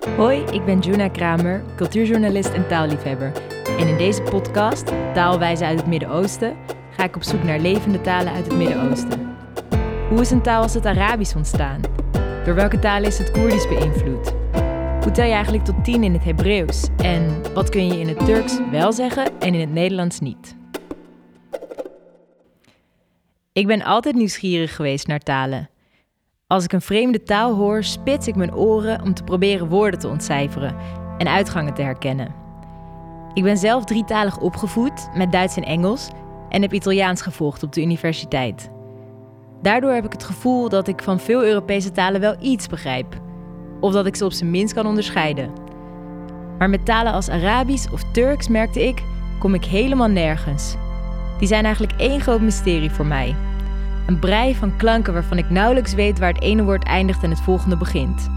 Hoi, ik ben Juna Kramer, cultuurjournalist en taalliefhebber. En in deze podcast, Taalwijzen uit het Midden-Oosten, ga ik op zoek naar levende talen uit het Midden-Oosten. Hoe is een taal als het Arabisch ontstaan? Door welke talen is het Koerdisch beïnvloed? Hoe tel je eigenlijk tot tien in het Hebreeuws? En wat kun je in het Turks wel zeggen en in het Nederlands niet? Ik ben altijd nieuwsgierig geweest naar talen. Als ik een vreemde taal hoor, spits ik mijn oren om te proberen woorden te ontcijferen en uitgangen te herkennen. Ik ben zelf drietalig opgevoed met Duits en Engels en heb Italiaans gevolgd op de universiteit. Daardoor heb ik het gevoel dat ik van veel Europese talen wel iets begrijp, of dat ik ze op zijn minst kan onderscheiden. Maar met talen als Arabisch of Turks merkte ik, kom ik helemaal nergens. Die zijn eigenlijk één groot mysterie voor mij. Een brei van klanken waarvan ik nauwelijks weet waar het ene woord eindigt en het volgende begint.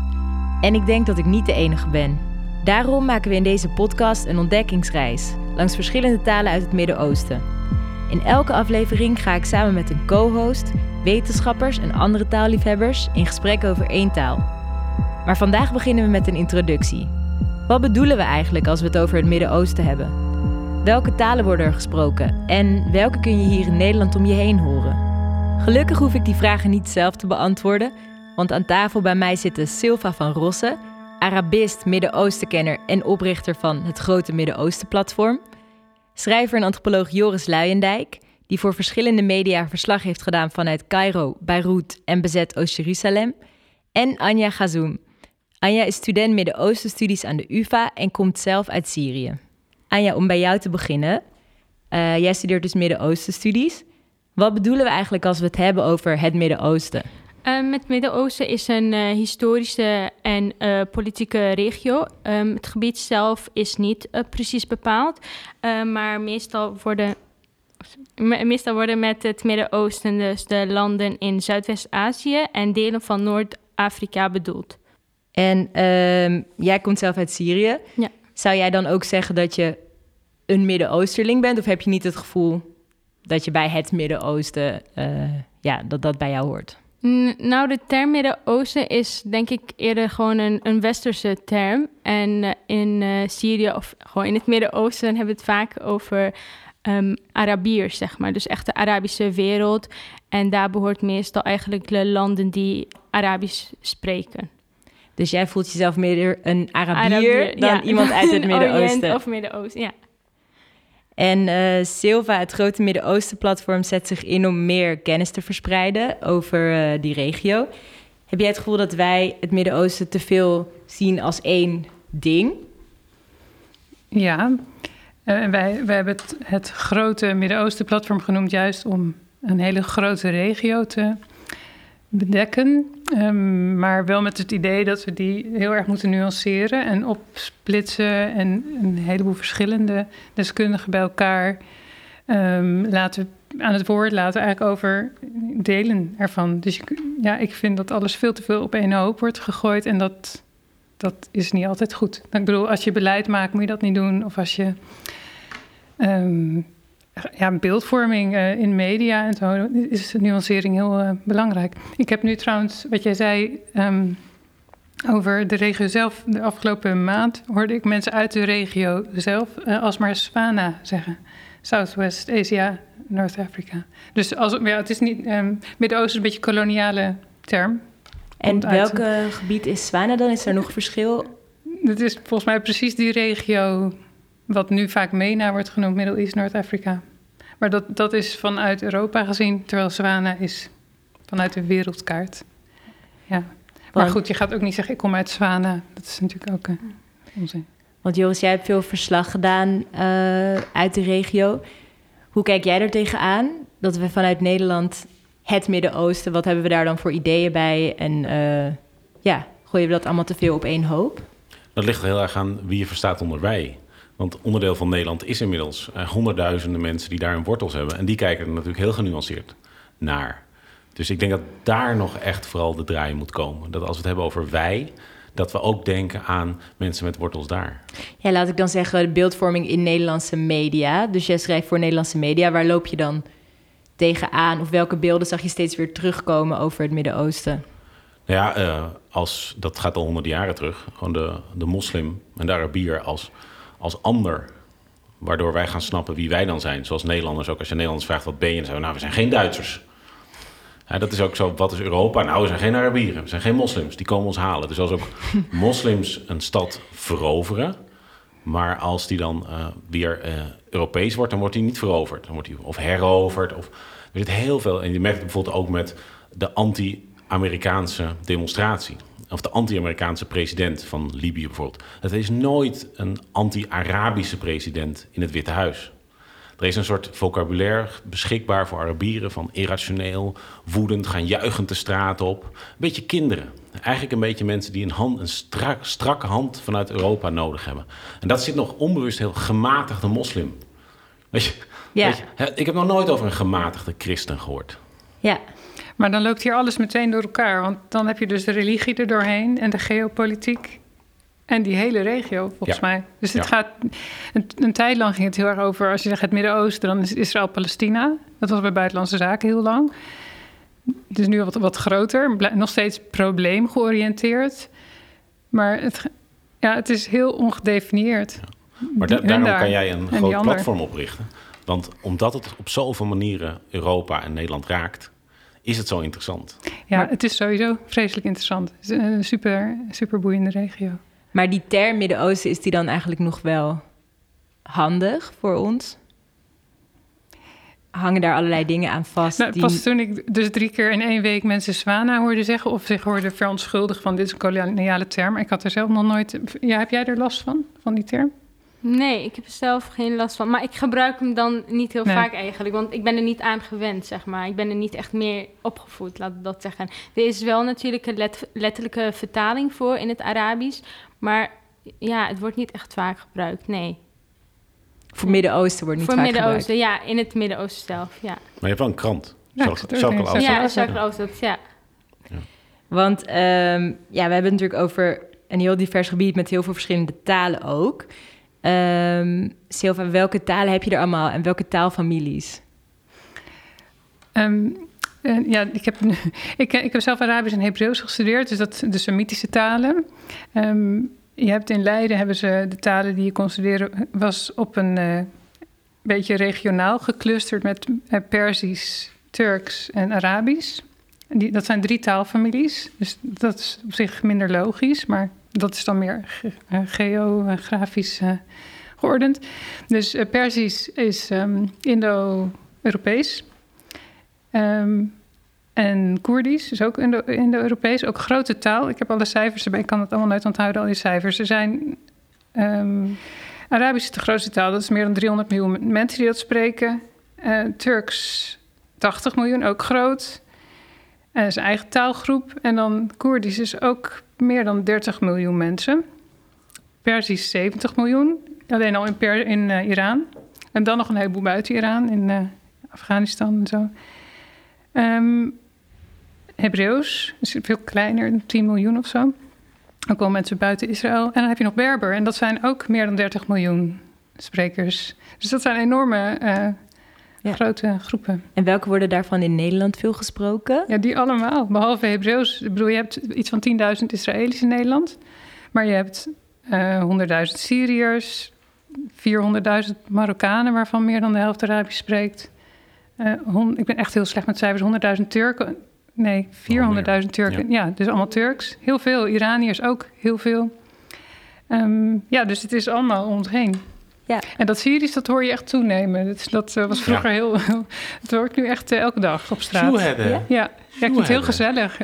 En ik denk dat ik niet de enige ben. Daarom maken we in deze podcast een ontdekkingsreis langs verschillende talen uit het Midden-Oosten. In elke aflevering ga ik samen met een co-host, wetenschappers en andere taalliefhebbers in gesprek over één taal. Maar vandaag beginnen we met een introductie. Wat bedoelen we eigenlijk als we het over het Midden-Oosten hebben? Welke talen worden er gesproken en welke kun je hier in Nederland om je heen horen? Gelukkig hoef ik die vragen niet zelf te beantwoorden, want aan tafel bij mij zitten Silva van Rossen, Arabist, Midden-Oostenkenner en oprichter van het Grote Midden-Oosten-platform, schrijver en antropoloog Joris Luijendijk, die voor verschillende media verslag heeft gedaan vanuit Cairo, Beirut en bezet Oost-Jeruzalem, en Anja Gazoum. Anja is student Midden-Oosten-studies aan de UvA en komt zelf uit Syrië. Anja, om bij jou te beginnen. Uh, jij studeert dus Midden-Oosten-studies. Wat bedoelen we eigenlijk als we het hebben over het Midden-Oosten? Um, het Midden-Oosten is een uh, historische en uh, politieke regio. Um, het gebied zelf is niet uh, precies bepaald, maar meestal worden, meestal worden met het Midden-Oosten dus de landen in Zuidwest-Azië en delen van Noord-Afrika bedoeld. En um, jij komt zelf uit Syrië. Ja. Zou jij dan ook zeggen dat je een Midden-Oosterling bent, of heb je niet het gevoel dat je bij het Midden-Oosten, uh, ja, dat dat bij jou hoort? nou, de term Midden-Oosten is denk ik eerder gewoon een, een westerse term. En uh, in uh, Syrië of gewoon in het Midden-Oosten hebben we het vaak over um, Arabiërs, zeg maar. Dus echt de Arabische wereld. En daar behoort meestal eigenlijk de landen die Arabisch spreken. Dus jij voelt jezelf meer een Arabier, Arabier dan ja. iemand uit het Midden-Oosten? of Midden-Oosten, ja. En uh, Silva, het grote Midden-Oosten-platform, zet zich in om meer kennis te verspreiden over uh, die regio. Heb jij het gevoel dat wij het Midden-Oosten te veel zien als één ding? Ja, uh, wij, wij hebben het, het grote Midden-Oosten-platform genoemd juist om een hele grote regio te bedekken. Um, maar wel met het idee dat we die heel erg moeten nuanceren en opsplitsen en een heleboel verschillende deskundigen bij elkaar um, laten aan het woord laten eigenlijk over delen ervan. Dus ja, ik vind dat alles veel te veel op één hoop wordt gegooid en dat, dat is niet altijd goed. Ik bedoel, als je beleid maakt moet je dat niet doen of als je um, ja, beeldvorming uh, in media en zo is de nuancering heel uh, belangrijk. Ik heb nu trouwens, wat jij zei um, over de regio zelf, de afgelopen maand hoorde ik mensen uit de regio zelf uh, alsmaar SWANA zeggen. Southwest Asia, North Africa. Dus als, ja, het is niet, um, Midden-Oosten is een beetje een koloniale term. En welk gebied is SWANA dan? Is er nog verschil? Het is volgens mij precies die regio wat nu vaak MENA wordt genoemd, Middle East, Noord-Afrika. Maar dat, dat is vanuit Europa gezien, terwijl Zwana is vanuit de wereldkaart. Ja. Maar goed, je gaat ook niet zeggen, ik kom uit Zwana. Dat is natuurlijk ook uh, onzin. Want Joris, jij hebt veel verslag gedaan uh, uit de regio. Hoe kijk jij er tegenaan dat we vanuit Nederland het Midden-Oosten, wat hebben we daar dan voor ideeën bij? En uh, ja, gooien we dat allemaal te veel op één hoop? Dat ligt heel erg aan wie je verstaat onder wij. Want onderdeel van Nederland is inmiddels uh, honderdduizenden mensen die daar hun wortels hebben. En die kijken er natuurlijk heel genuanceerd naar. Dus ik denk dat daar nog echt vooral de draai moet komen. Dat als we het hebben over wij, dat we ook denken aan mensen met wortels daar. Ja, laat ik dan zeggen de beeldvorming in Nederlandse media. Dus jij schrijft voor Nederlandse media. Waar loop je dan tegenaan? Of welke beelden zag je steeds weer terugkomen over het Midden-Oosten? Ja, uh, als, dat gaat al honderden jaren terug. Gewoon de, de moslim en de Arabier als, als ander. Waardoor wij gaan snappen wie wij dan zijn. Zoals Nederlanders ook. Als je Nederlanders vraagt wat ben je, dan zeggen we, nou, we zijn geen Duitsers. Ja, dat is ook zo, wat is Europa? Nou, we zijn geen Arabieren, we zijn geen moslims. Die komen ons halen. Dus als ook moslims een stad veroveren... maar als die dan uh, weer uh, Europees wordt, dan wordt die niet veroverd. Dan wordt die of heroverd. Of, er zit heel veel... En je merkt het bijvoorbeeld ook met de anti Amerikaanse demonstratie. Of de anti-Amerikaanse president van Libië bijvoorbeeld. Het is nooit een anti-Arabische president in het Witte Huis. Er is een soort vocabulaire beschikbaar voor Arabieren van irrationeel, woedend, gaan juichend de straat op. Een beetje kinderen. Eigenlijk een beetje mensen die een, hand, een strak, strakke hand vanuit Europa nodig hebben. En dat zit nog onbewust heel gematigde moslim. Weet je, ja. weet je, ik heb nog nooit over een gematigde christen gehoord. Ja, maar dan loopt hier alles meteen door elkaar. Want dan heb je dus de religie er doorheen en de geopolitiek. En die hele regio, volgens mij. Dus het gaat. Een, een, tijd lang ging het heel erg over. Als je zegt het Midden-Oosten, dan is Israël-Palestina. Dat was bij Buitenlandse Zaken heel lang. Het is nu wat, wat groter. Nog steeds probleemgeoriënteerd. Maar het, ja, het is heel ongedefinieerd. Maar daarom kan jij een groot platform oprichten. Want omdat het op zoveel manieren Europa en Nederland raakt, is het zo interessant. Ja, het is sowieso vreselijk interessant. Het is een super, super boeiende regio. Maar die term Midden-Oosten, is die dan eigenlijk nog wel handig voor ons? Hangen daar allerlei dingen aan vast? Nou, Pas toen ik dus drie keer in één week mensen Zwana hoorde zeggen... of zich hoorde verontschuldigen van dit is een koloniale term. Ik had er zelf nog nooit... Ja, heb jij er last van, van die term? Nee, ik heb er zelf geen last van. Maar ik gebruik hem dan niet heel vaak eigenlijk. Want ik ben er niet aan gewend, zeg maar. Ik ben er niet echt meer opgevoed, laat ik dat zeggen. Er is wel natuurlijk een letterlijke vertaling voor in het Arabisch. Maar ja, het wordt niet echt vaak gebruikt, nee. Voor Midden-Oosten wordt niet voor vaak Midden-Oosten, ja. In het Midden-Oosten zelf, ja. Maar je hebt wel een krant. Ja, Chocolade Ja, Chocolade ja. ja. Want um, ja, we hebben het natuurlijk over een heel divers gebied... met heel veel verschillende talen ook... Um, welke talen heb je er allemaal en welke taalfamilies? Um, ja, ik heb, ik, heb zelf Arabisch en Hebreeuws gestudeerd, dus dat de Semitische talen. Um, je hebt in Leiden hebben ze de talen die je kon studeren, was op een uh, beetje regionaal geclusterd met uh, Perzisch, Turks en Arabisch. Die, dat zijn drie taalfamilies, dus dat is op zich minder logisch, maar dat is dan meer eh, geografisch uh, geordend. Dus uh, Persisch is um, Indo-Europees. Um, en Koerdisch is ook Indo-Europees, ook grote taal. Ik heb alle cijfers erbij, ik kan het allemaal nooit onthouden, al die cijfers. Er zijn. Um, Arabisch is de grootste taal, dat is meer dan 300 miljoen mensen die dat spreken. Turks 80 miljoen, ook groot. Dat is een eigen taalgroep. En dan Koerdisch is ook meer dan 30 miljoen mensen. Perzisch 70 miljoen, alleen al in, in uh, Iran. En dan nog een heleboel buiten Iran, in uh, Afghanistan en zo. Um, Hebreeuws is veel kleiner, 10 miljoen of zo. Ook wel mensen buiten Israël. En dan heb je nog Berber, en dat zijn ook meer dan 30 miljoen sprekers. Dus dat zijn enorme uh, ja. grote groepen. En welke worden daarvan in Nederland veel gesproken? Ja, die allemaal. Behalve Hebreeuws. Ik bedoel, je hebt iets van 10.000 Israëli's in Nederland. Maar je hebt uh, 100.000 Syriërs, 400.000 Marokkanen, waarvan meer dan de helft Arabisch spreekt. Uh, hon, ik ben echt heel slecht met cijfers. 100.000 Turken. Nee, 400.000 Turken. Ja. ja. dus allemaal Turks. Heel veel. Iraniërs ook heel veel. Um, ja, dus het is allemaal om ons heen. Ja. En dat Syrisch, dat hoor je echt toenemen. Dat, dat uh, was vroeger ja. heel... Het hoort nu echt uh, elke dag op straat. Ja? ja, ja, ik vind het heel gezellig.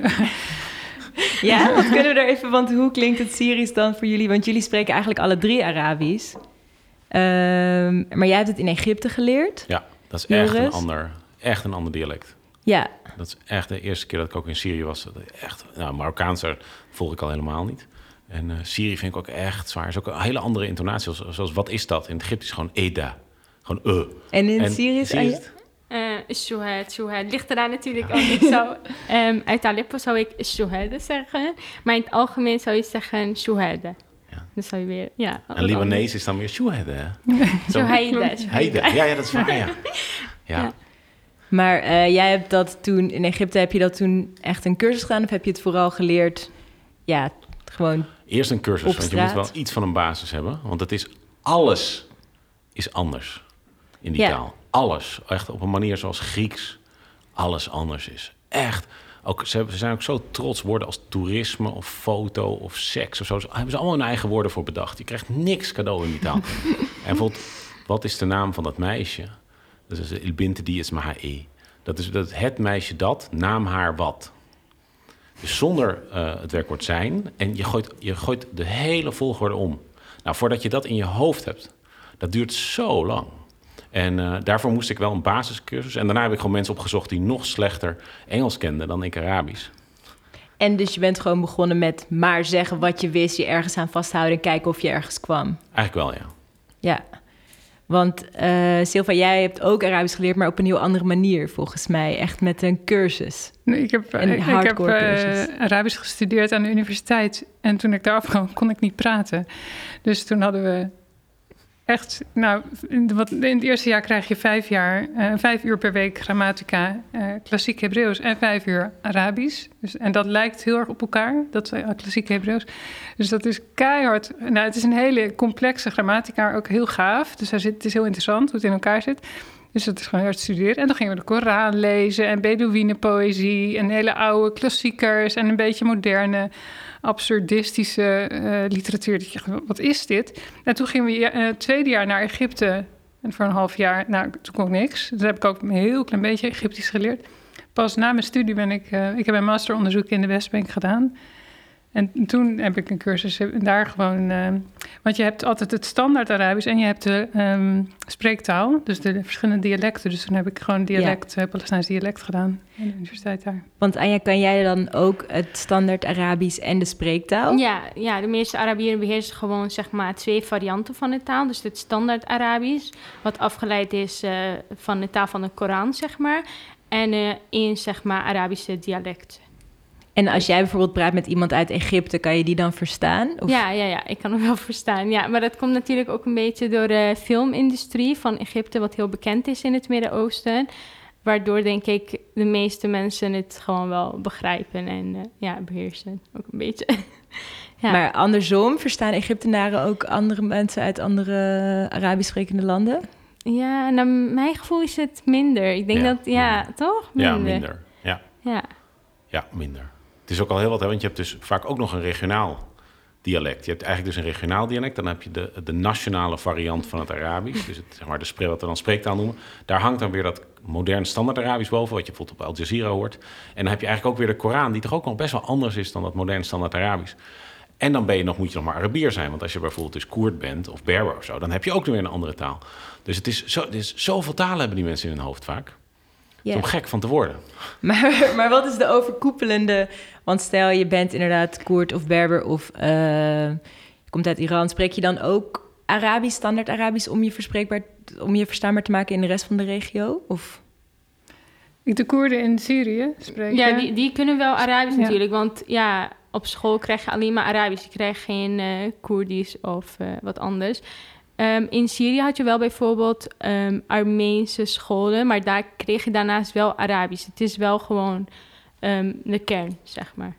ja, wat kunnen we er even... Want hoe klinkt het Syrisch dan voor jullie? Want jullie spreken eigenlijk alle drie Arabisch. Um, maar jij hebt het in Egypte geleerd. Ja, dat is echt een, ander, echt een ander dialect. Ja. Dat is echt de eerste keer dat ik ook in Syrië was. Echt, nou, Marokkaans volg ik al helemaal niet. En uh, Syrië vind ik ook echt zwaar. is ook een hele andere intonatie. Zoals, zoals wat is dat? In het Egyptisch gewoon Eda. Gewoon uh. En in het Syrisch? Uh, shuhad, shuhad. Ligt eraan natuurlijk ook. Ik zou, um, uit Aleppo zou ik shuhada zeggen. Maar in het algemeen zou je zeggen shuhada. Ja. Dan zou je weer, ja. En Libanees is dan weer shuhada. Shuhada. Ja, ja, dat is waar, ja. ja. ja. Maar eh, jij hebt dat toen in Egypte, heb je dat toen echt een cursus gedaan of heb je het vooral geleerd? Ja, gewoon. Eerst een cursus, want je moet wel iets van een basis hebben. Want het is alles is anders in die Ja. taal. Alles. Echt op een manier zoals Grieks alles anders is. Echt. Ook, ze, ze zijn ook zo trots woorden als toerisme of foto of seks of zo. Daar hebben ze allemaal hun eigen woorden voor bedacht. Je krijgt niks cadeau in die taal. en bijvoorbeeld, wat is de naam van dat meisje? Dat is Il binte die is e. Dat is dat het meisje dat, naam haar wat. Dus zonder eh, het werkwoord zijn. En je gooit, je gooit de hele volgorde om. Nou, voordat je dat in je hoofd hebt, dat duurt zo lang. En eh, daarvoor moest ik wel een basiscursus. En daarna heb ik gewoon mensen opgezocht die nog slechter Engels kenden dan ik Arabisch. En dus je bent gewoon begonnen met maar zeggen wat je wist, je ergens aan vasthouden en kijken of je ergens kwam. Eigenlijk wel, ja. Ja. Want eh Silva, jij hebt ook Arabisch geleerd, maar op een heel andere manier volgens mij. Echt met een cursus. Nee, ik heb, Een ik, ik heb eh, cursus. Arabisch gestudeerd aan de universiteit. En toen ik daar afkwam, kon ik niet praten. Dus toen hadden we echt... Nou, in, wat, in het eerste jaar krijg je vijf, jaar, eh, vijf uur per week grammatica, eh, klassiek Hebreeuws en vijf uur Arabisch. Dus, en dat lijkt heel erg op elkaar, dat uh, klassiek Hebreeuws. Dus dat is keihard. Nou, het is een hele complexe grammatica, ook heel gaaf. Dus daar zit, het is heel interessant hoe het in elkaar zit. Dus dat is gewoon hard studeren. En dan gingen we de Koran lezen en Bedouinenpoëzie en hele oude klassiekers en een beetje moderne, absurdistische eh, literatuur. Dat je wat is dit? En toen gingen we eh, het tweede jaar naar Egypte. En voor een half jaar, nou, toen kon ik niks. Dus heb ik ook een heel klein beetje Egyptisch geleerd. Pas na mijn studie ben ik, eh, ik heb een masteronderzoek in de Westbank gedaan. En toen heb ik een cursus daar gewoon. eh, want je hebt altijd het standaard Arabisch en je hebt de ehm, spreektaal, dus de verschillende dialecten. Dus toen heb ik gewoon dialect, eh, Palestijns dialect gedaan aan de universiteit daar. Want Anja, kan jij dan ook het standaard Arabisch en de spreektaal? Ja, ja, de meeste Arabieren beheersen gewoon zeg maar twee varianten van de taal. Dus het standaard Arabisch, wat afgeleid is eh, van de taal van de Koran, zeg maar. En eh één zeg maar Arabische dialect. En als jij bijvoorbeeld praat met iemand uit Egypte, kan je die dan verstaan? Of- Ja, ja, ja, ik kan hem wel verstaan. Ja, maar dat komt natuurlijk ook een beetje door de filmindustrie van Egypte, wat heel bekend is in het Midden-Oosten. Waardoor denk ik de meeste mensen het gewoon wel begrijpen en eh, ja, beheersen. Ook een beetje. ja. Maar andersom, verstaan Egyptenaren ook andere mensen uit andere Arabisch sprekende landen? Ja, naar mijn gevoel is het minder. Ik denk Ja, dat, ja, minder. toch? Ja, minder. Ja, Ja. ja, minder. Het is ook al heel wat, hè, want je hebt dus vaak ook nog een regionaal dialect. Je hebt eigenlijk dus een regionaal dialect. Dan heb je de, de nationale variant van het Arabisch. Dus het, zeg maar de wat we dan spreektaal noemen. Daar hangt dan weer dat modern standaard Arabisch boven... wat je bijvoorbeeld op Al Jazeera hoort. En dan heb je eigenlijk ook weer de Koran... die toch ook nog best wel anders is dan dat modern standaard Arabisch. En dan ben je nog, moet je nog maar Arabier zijn. Want als je bijvoorbeeld dus Koerd bent of Berber of zo... dan heb je ook weer een andere taal. Dus het is, zo, het is zoveel talen hebben die mensen in hun hoofd vaak. Om gek van te worden. Maar, maar wat is de overkoepelende... Want stel je bent inderdaad Koerd of Berber of eh, je komt uit Iran... spreek je dan ook Arabisch, standaard Arabisch... om je, verspreekbaar, om je verstaanbaar te maken in de rest van de regio? Of... De Koerden in Syrië spreken. Ja, die, die kunnen wel Arabisch Ja. natuurlijk. Want ja, op school krijg je alleen maar Arabisch. Je krijgt geen eh Koerdisch of eh, wat anders. Ehm, in Syrië had je wel bijvoorbeeld ehm, Armeense scholen, maar daar kreeg je daarnaast wel Arabisch. Het is wel gewoon ehm, de kern, zeg maar.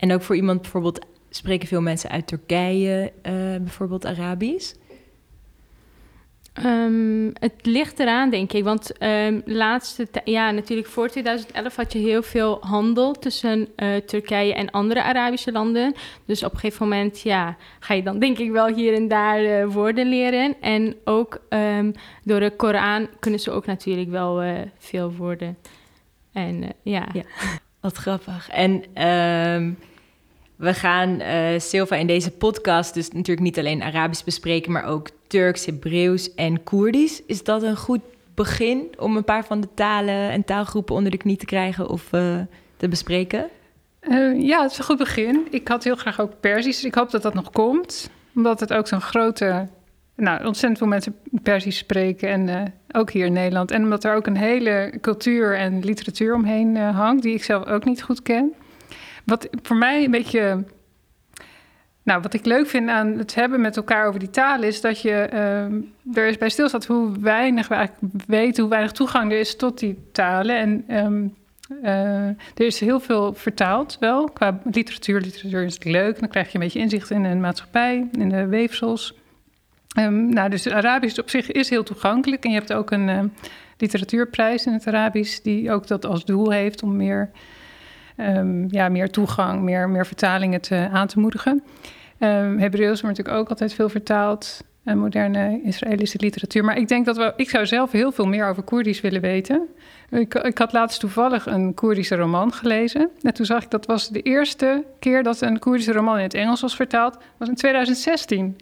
En ook voor iemand bijvoorbeeld... spreken veel mensen uit Turkije eh, bijvoorbeeld Arabisch? Ehm, het ligt eraan, denk ik. Want ehm, laatste ja, natuurlijk voor 2011 had je heel veel handel tussen eh, Turkije en andere Arabische landen. Dus op een gegeven moment ja, ga je dan denk ik wel hier en daar eh, woorden leren. En ook door de Koran kunnen ze ook natuurlijk wel veel woorden. En eh, ja. Ja. Wat grappig. En ehm, we gaan eh, Silva in deze podcast dus natuurlijk niet alleen Arabisch bespreken, maar ook Turks, Hebreeuws en Koerdisch. Is dat een goed begin om een paar van de talen en taalgroepen onder de knie te krijgen of eh, te bespreken? Eh, ja, het is een goed begin. Ik had heel graag ook Perzisch. Dus ik hoop dat dat nog komt. Omdat het ook zo'n grote... Nou, ontzettend veel mensen Perzisch spreken. En eh, ook hier in Nederland. En omdat er ook een hele cultuur en literatuur omheen eh, hangt... die ik zelf ook niet goed ken. Wat voor mij een beetje nou, wat ik leuk vind aan het hebben met elkaar over die taal is dat je ehm, er is bij stilstaat hoe weinig we eigenlijk weten, hoe weinig toegang er is tot die talen. En ehm, eh, er is heel veel vertaald wel qua literatuur. Literatuur is leuk, dan krijg je een beetje inzicht in de maatschappij, in de weefsels. Ehm, nou, dus Arabisch op zich is heel toegankelijk. En je hebt ook een literatuurprijs in het Arabisch, die ook dat als doel heeft om meer, um, ja, meer toegang, meer, meer vertalingen te, aan te moedigen. Um, Hebreeuws wordt natuurlijk ook altijd veel vertaald. En moderne Israëlische literatuur. Maar ik denk dat we. Ik zou zelf heel veel meer over Koerdisch willen weten. Ik, ik had laatst toevallig een Koerdische roman gelezen. En toen zag ik dat was de eerste keer dat een Koerdische roman in het Engels was vertaald. was in 2016.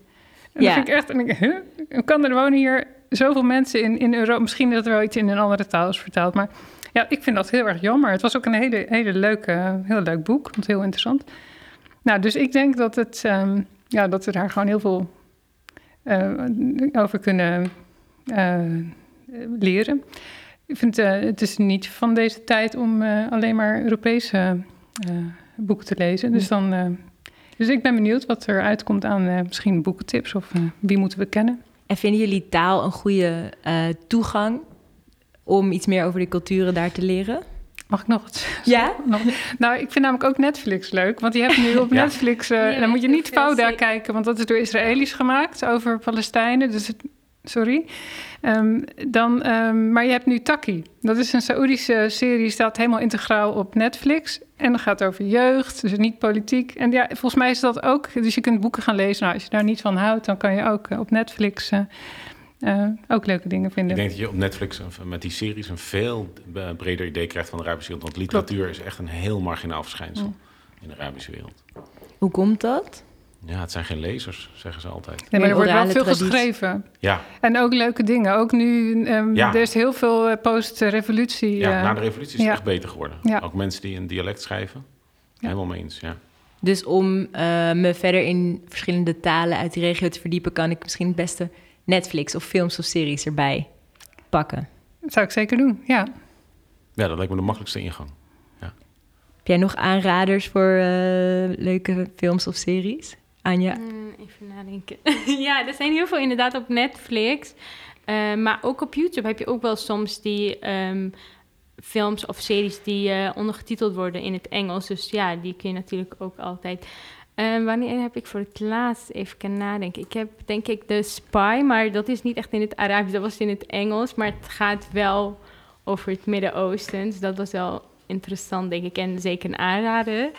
En ja. dat vind ik echt. En ik, huh? Kan er wonen hier zoveel mensen in, in Europa. Misschien dat er wel iets in een andere taal is vertaald. Maar ja, ik vind dat heel erg jammer. Het was ook een hele, hele leuke, heel leuk boek. Want heel interessant. Nou, dus ik denk dat, het, um, ja, dat we daar gewoon heel veel uh, over kunnen uh, leren. Ik vind uh, het is niet van deze tijd om alleen maar Europese boeken te lezen. Dus, dan, dus ik ben benieuwd wat er uitkomt aan misschien boekentips of wie moeten we kennen. En vinden jullie taal een goede uh, toegang om iets meer over de culturen daar te leren? Mag ik nog wat? Ja? Nog, nou, ik vind namelijk ook Netflix leuk. Want je hebt nu op ja. Netflix... Uh, ja, dan moet je niet Fouda kijken, want dat is door Israëli's gemaakt over Palestijnen. Dus het, sorry. Um, dan, um, maar je hebt nu Taki. Dat is een Saoedische serie, staat helemaal integraal op Netflix. En dat gaat over jeugd, dus niet politiek. En ja, volgens mij is dat ook. Dus je kunt boeken gaan lezen. Nou, als je daar niet van houdt, dan kan je ook uh, op Netflix uh, uh, ook leuke dingen vinden. Ik denk dat je op Netflix met die series een veel breder idee krijgt van de Arabische wereld. Want literatuur Klopt. is echt een heel marginaal verschijnsel mm. in de Arabische wereld. Hoe komt dat? Ja, het zijn geen lezers, zeggen ze altijd. Nee, maar er wordt wel veel traditie. geschreven. Ja. En ook leuke dingen. Ook nu, um, ja. er is heel veel uh, post-revolutie. Ja, uh, na de revolutie is het ja. echt beter geworden. Ja. Ook mensen die een dialect schrijven. Helemaal mee eens, ja. Dus om uh, me verder in verschillende talen uit die regio te verdiepen... kan ik misschien het beste Netflix of films of series erbij pakken. Dat zou ik zeker doen, ja. Ja, dat lijkt me de makkelijkste ingang. Ja. Heb jij nog aanraders voor leuke films of series? Mm, even nadenken. ja, er zijn heel veel inderdaad op Netflix. Uh, maar ook op YouTube heb je ook wel soms die um, films of series die uh, ondergetiteld worden in het Engels. Dus ja, die kun je natuurlijk ook altijd. Wanneer heb ik voor het laatst even kunnen nadenken? Ik heb denk ik The Spy, maar dat is niet echt in het Arabisch, dat was in het Engels. Maar het gaat wel over het Midden-Oosten. Dus dat was wel interessant, denk ik. En zeker een aanrader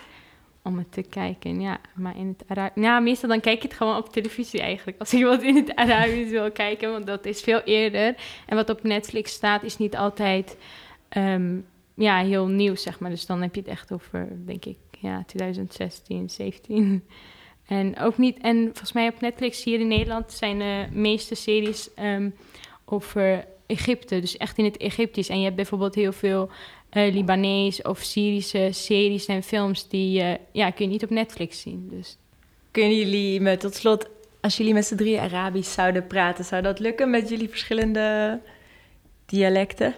om het te kijken. Ja, maar in het Arabisch. Ja, meestal dan kijk je het gewoon op televisie eigenlijk. Als je wat in het Arabisch wil kijken, want dat is veel eerder. En wat op Netflix staat, is niet altijd um, ja, heel nieuw, zeg maar. Dus dan heb je het echt over, denk ik, ja, 2016, 17. En ook niet. En volgens mij op Netflix hier in Nederland zijn de meeste series um, over Egypte. Dus echt in het Egyptisch. En je hebt bijvoorbeeld heel veel uh, Libanees of Syrische series en films die uh, ja, kun je niet op Netflix zien. Dus. Kunnen jullie me tot slot, als jullie met z'n drie Arabisch zouden praten, zou dat lukken met jullie verschillende dialecten?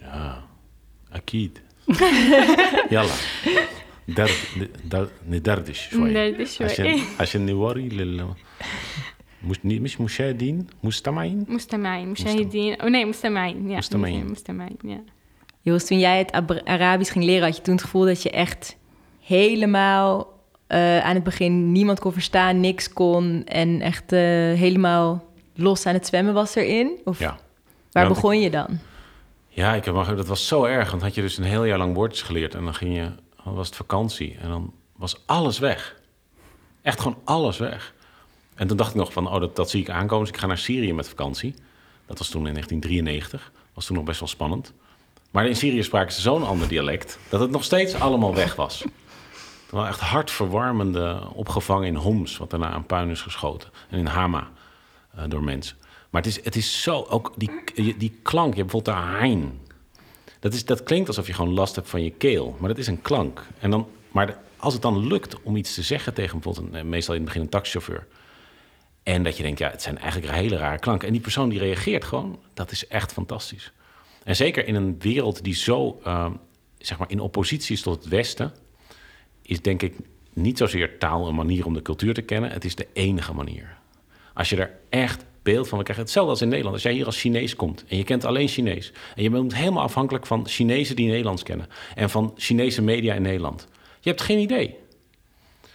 Ja, akid. Yalla. ندردش شوي عشان عشان نوري لل مش مش مشاهدين مستمعين مستمعين مشاهدين oh nee مستمعين ja مستمعين مستمعين ja Joost, toen jij het Arabisch ging leren, had je toen het gevoel dat je echt helemaal uh, aan het begin niemand kon verstaan, niks kon en echt uh, helemaal los aan het zwemmen was erin? Of ja. waar ja, begon je dan? Ja, ik heb, dat was zo erg, want had je dus een heel jaar lang woordjes geleerd en dan ging je, dan was het vakantie en dan was alles weg. Echt gewoon alles weg. En toen dacht ik nog van, oh, dat, dat zie ik aankomen, dus ik ga naar Syrië met vakantie. Dat was toen in 1993, was toen nog best wel spannend. Maar in Syrië spraken ze zo'n ander dialect dat het nog steeds allemaal weg was. Het was echt hartverwarmende opgevangen in Homs, wat daarna aan puin is geschoten. En in Hama uh, door mensen. Maar het is, het is zo, ook die, die klank, je hebt bijvoorbeeld de hein. Dat, is, dat klinkt alsof je gewoon last hebt van je keel, maar dat is een klank. En dan, maar als het dan lukt om iets te zeggen tegen bijvoorbeeld, een, meestal in het begin een taxichauffeur. En dat je denkt, ja, het zijn eigenlijk hele rare klanken. En die persoon die reageert gewoon, dat is echt fantastisch. En zeker in een wereld die zo uh, zeg maar in oppositie is tot het Westen, is denk ik niet zozeer taal een manier om de cultuur te kennen. Het is de enige manier. Als je er echt beeld van krijgt. Hetzelfde als in Nederland. Als jij hier als Chinees komt en je kent alleen Chinees. En je bent helemaal afhankelijk van Chinezen die Nederlands kennen. En van Chinese media in Nederland. Je hebt geen idee.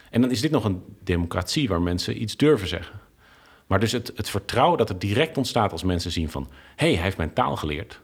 En dan is dit nog een democratie waar mensen iets durven zeggen. Maar dus het, het vertrouwen dat er direct ontstaat als mensen zien van... hé, hey, hij heeft mijn taal geleerd.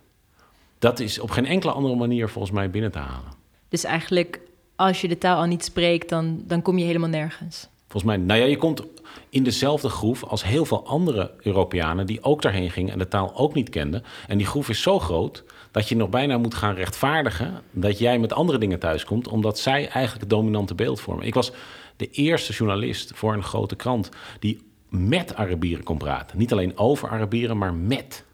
Dat is op geen enkele andere manier volgens mij binnen te halen. Dus eigenlijk, als je de taal al niet spreekt, dan, dan kom je helemaal nergens. Volgens mij, nou ja, je komt in dezelfde groef als heel veel andere Europeanen die ook daarheen gingen en de taal ook niet kenden. En die groef is zo groot dat je nog bijna moet gaan rechtvaardigen dat jij met andere dingen thuiskomt, omdat zij eigenlijk het dominante beeld vormen. Ik was de eerste journalist voor een grote krant die met Arabieren kon praten. Niet alleen over Arabieren, maar met.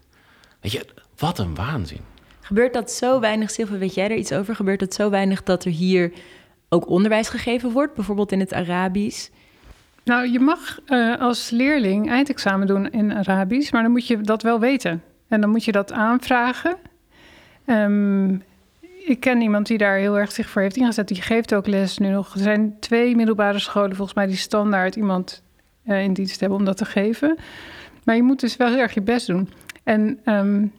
Weet je, wat een waanzin. Gebeurt dat zo weinig, Silva, weet jij er iets over? Gebeurt het zo weinig dat er hier ook onderwijs gegeven wordt, bijvoorbeeld in het Arabisch? Nou, je mag uh, als leerling eindexamen doen in Arabisch, maar dan moet je dat wel weten. En dan moet je dat aanvragen. Um, ik ken iemand die daar heel erg zich voor heeft ingezet. Die geeft ook les nu nog. Er zijn twee middelbare scholen volgens mij die standaard iemand uh, in dienst hebben om dat te geven. Maar je moet dus wel heel erg je best doen. En um,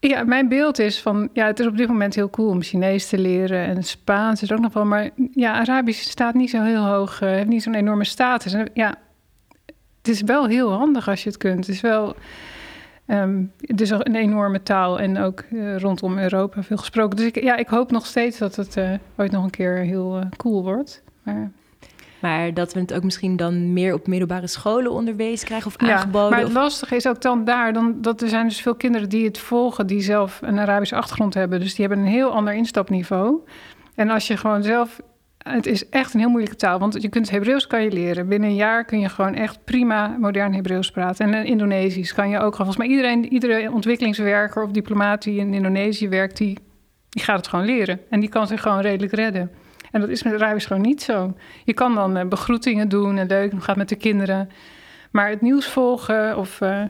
ja, mijn beeld is van, ja, het is op dit moment heel cool om Chinees te leren en Spaans is ook nog wel, maar ja, Arabisch staat niet zo heel hoog, uh, heeft niet zo'n enorme status. En ja, het is wel heel handig als je het kunt. Het is wel, um, het is een enorme taal en ook uh, rondom Europa veel gesproken. Dus ik, ja, ik hoop nog steeds dat het uh, ooit nog een keer heel cool wordt. Maar maar dat we het ook misschien dan meer op middelbare scholen onderwezen krijgen of aangeboden. Ja, maar het lastige is ook dan daar, dan, dat er zijn dus veel kinderen die het volgen, die zelf een Arabische achtergrond hebben. Dus die hebben een heel ander instapniveau. En als je gewoon zelf het is echt een heel moeilijke taal, want je kunt Hebreeuws kan je leren. Binnen een jaar kun je gewoon echt prima modern Hebreeuws praten. En Indonesisch kan je ook gewoon. Volgens mij iedereen, iedere ontwikkelingswerker of diplomaat die in Indonesië werkt, die, die gaat het gewoon leren. En die kan zich gewoon redelijk redden. En dat is met Arabisch gewoon niet zo. Je kan dan uh, begroetingen doen en leuk, gaat met de kinderen. Maar het nieuws volgen of uh,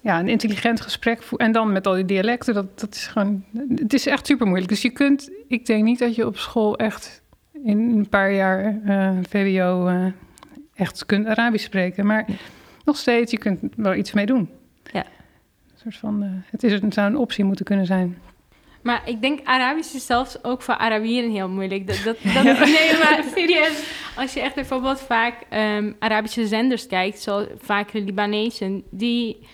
ja, een intelligent gesprek voeren... en dan met al die dialecten, dat, dat is gewoon... Het is echt super moeilijk. Dus je kunt... Ik denk niet dat je op school echt in een paar jaar uh, VWO echt kunt Arabisch spreken. Maar nog steeds, je kunt wel iets mee doen. Ja. Een soort van, het, is, het zou een optie moeten kunnen zijn. Maar ik denk Arabisch is zelfs ook voor Arabieren heel moeilijk. Dat, dat, dat Nee, maar serieus. Als je echt bijvoorbeeld vaak um, Arabische zenders kijkt, zoals vaak de Libanezen, die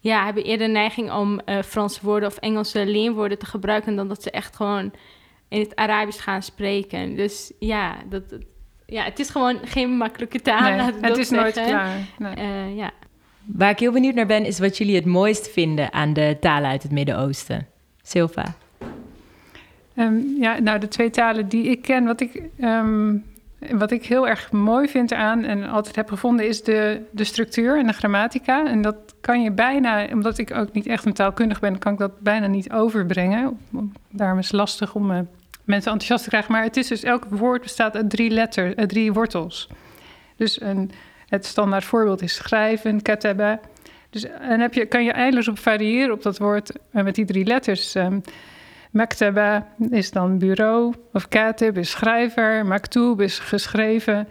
ja, hebben eerder neiging om uh, Franse woorden of Engelse leenwoorden te gebruiken dan dat ze echt gewoon in het Arabisch gaan spreken. Dus ja, dat, ja het is gewoon geen makkelijke taal. Nee, het is nooit klaar. Nee. Uh, ja. Waar ik heel benieuwd naar ben, is wat jullie het mooist vinden aan de talen uit het Midden-Oosten. Silva. Um, ja, nou, de twee talen die ik ken, wat ik, um, wat ik heel erg mooi vind aan en altijd heb gevonden, is de, de structuur en de grammatica. En dat kan je bijna, omdat ik ook niet echt een taalkundig ben, kan ik dat bijna niet overbrengen. Daarom is het lastig om uh, mensen enthousiast te krijgen. Maar het is dus, elk woord bestaat uit drie letters, uit drie wortels. Dus een, het standaard voorbeeld is schrijven, kataba. Dus en heb je, kan je eindeloos variëren op dat woord uh, met die drie letters. Um, Maktaba is dan bureau, of katib is schrijver, maktub is geschreven.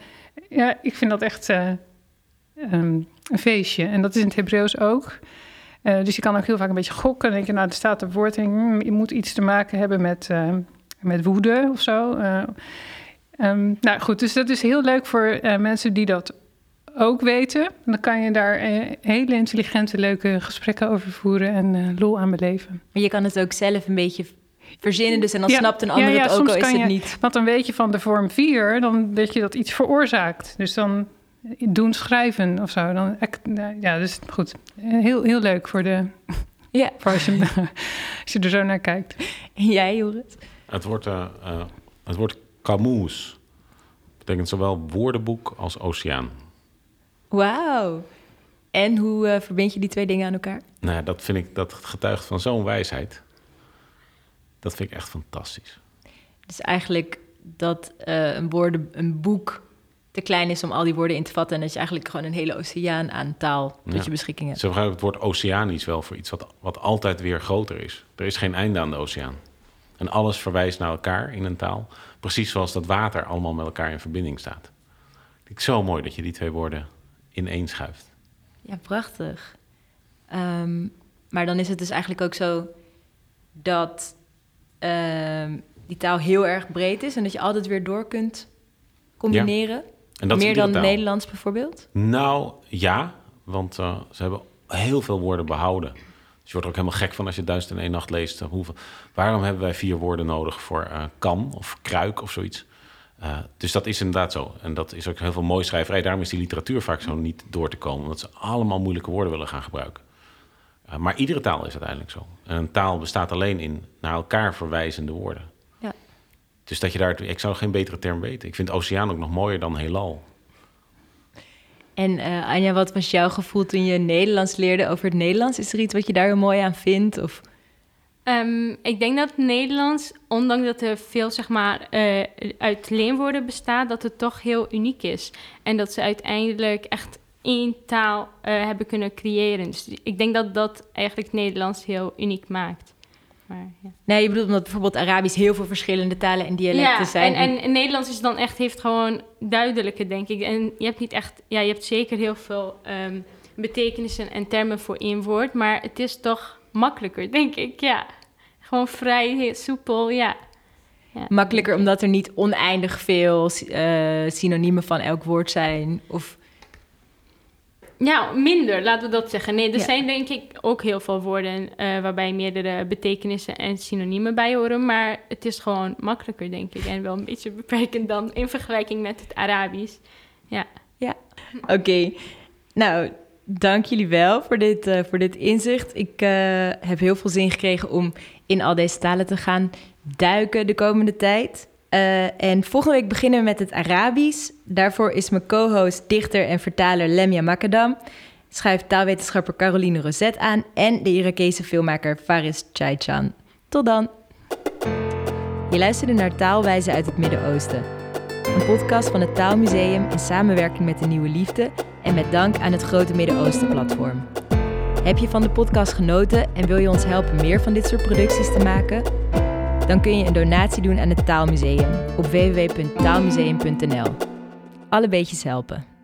Ja, ik vind dat echt uh, um, een feestje. En dat is in het Hebreeuws ook. Uh, dus je kan ook heel vaak een beetje gokken. Dan denk je, nou, er staat een woord in, hmm, je moet iets te maken hebben met, uh, met woede of zo. Um, nou goed, dus dat is heel leuk voor mensen die dat ook weten. Dan kan je daar hele intelligente, leuke gesprekken over voeren en lol aan beleven. Je kan het ook zelf een beetje verzinnen dus en dan snapt een ander het ook al is het niet. Want dan weet je van de vorm 4, dan weet je dat iets veroorzaakt. Dus dan doen schrijven of zo. Dan, ja, dus goed. Heel, heel leuk voor de... Ja. Voor als, je, als je er zo naar kijkt. En jij, Joris? Het wordt, uh, uh, het wordt Camus. betekent zowel woordenboek als oceaan. Wauw. En hoe uh, verbind je die twee dingen aan elkaar? Nou, dat vind ik, dat getuigt van zo'n wijsheid. Dat vind ik echt fantastisch. Dus eigenlijk dat uh, een, woorden, een boek te klein is om al die woorden in te vatten. En dat je eigenlijk gewoon een hele oceaan aan taal tot je beschikking hebt. Ze gebruiken het woord oceanisch wel voor iets wat, wat altijd weer groter is. Er is geen einde aan de oceaan. En alles verwijst naar elkaar in een taal. Precies zoals dat water allemaal met elkaar in verbinding staat. Ik zo mooi dat je die twee woorden in schuift. Ja, prachtig. Ehm, maar dan is het dus eigenlijk ook zo dat ehm, die taal heel erg breed is en dat je altijd weer door kunt combineren. En dat Meer dan Nederlands bijvoorbeeld? Nou ja, want uh, ze hebben heel veel woorden behouden. Dus je wordt er ook helemaal gek van als je Duizend en één nacht leest. Hoeveel, waarom hebben wij vier woorden nodig voor uh, kan of kruik of zoiets? Uh, dus dat is inderdaad zo. En dat is ook heel veel mooi schrijverij. Daarom is die literatuur vaak zo niet door te komen. Omdat ze allemaal moeilijke woorden willen gaan gebruiken. Uh, maar iedere taal is uiteindelijk zo. En een taal bestaat alleen in naar elkaar verwijzende woorden. Ja. Dus dat je daar... Ik zou geen betere term weten. Ik vind oceaan ook nog mooier dan heelal. En uh, Anja, wat was jouw gevoel toen je Nederlands leerde over het Nederlands? Is er iets wat je daar heel mooi aan vindt? Of... Um, ik denk dat Nederlands, ondanks dat er veel zeg maar, uh, uit leenwoorden bestaat, dat het toch heel uniek is. En dat ze uiteindelijk echt één taal uh, hebben kunnen creëren. Dus ik denk dat dat eigenlijk Nederlands heel uniek maakt. Maar, ja. Nee, je bedoelt omdat bijvoorbeeld Arabisch heel veel verschillende talen en dialecten ja, zijn. En, en, Nederlands is dan echt, heeft gewoon duidelijke, denk ik. En je hebt niet echt, ja, je hebt zeker heel veel um, betekenissen en termen voor één woord, maar het is toch makkelijker, denk ik, ja. Gewoon vrij, soepel, ja. ja. Makkelijker omdat er niet oneindig veel uh, synoniemen van elk woord zijn? Of... Ja, minder, laten we dat zeggen. Nee, er zijn denk ik ook heel veel woorden uh, waarbij meerdere betekenissen en synoniemen bij horen. Maar het is gewoon makkelijker, denk ik. En wel een beetje beperkend dan in vergelijking met het Arabisch. Ja. Ja, oké. Nou, dank jullie wel voor dit, uh, voor dit inzicht. Ik uh, heb heel veel zin gekregen om in al deze talen te gaan duiken de komende tijd. Uh, en volgende week beginnen we met het Arabisch. Daarvoor is mijn co-host, dichter en vertaler Lemia Makadam. Schuift taalwetenschapper Caroline Rosette aan en de Irakese filmmaker Faris Chaichan. Tot dan! Je luisterde naar Taalwijzen uit het Midden-Oosten. Een podcast van het Taalmuseum in samenwerking met de Nieuwe Liefde en met dank aan het Grote Midden-Oosten Platform. Heb je van de podcast genoten en wil je ons helpen meer van dit soort producties te maken? Dan kun je een donatie doen aan het Taalmuseum op www.taalmuseum.nl. Alle beetjes helpen.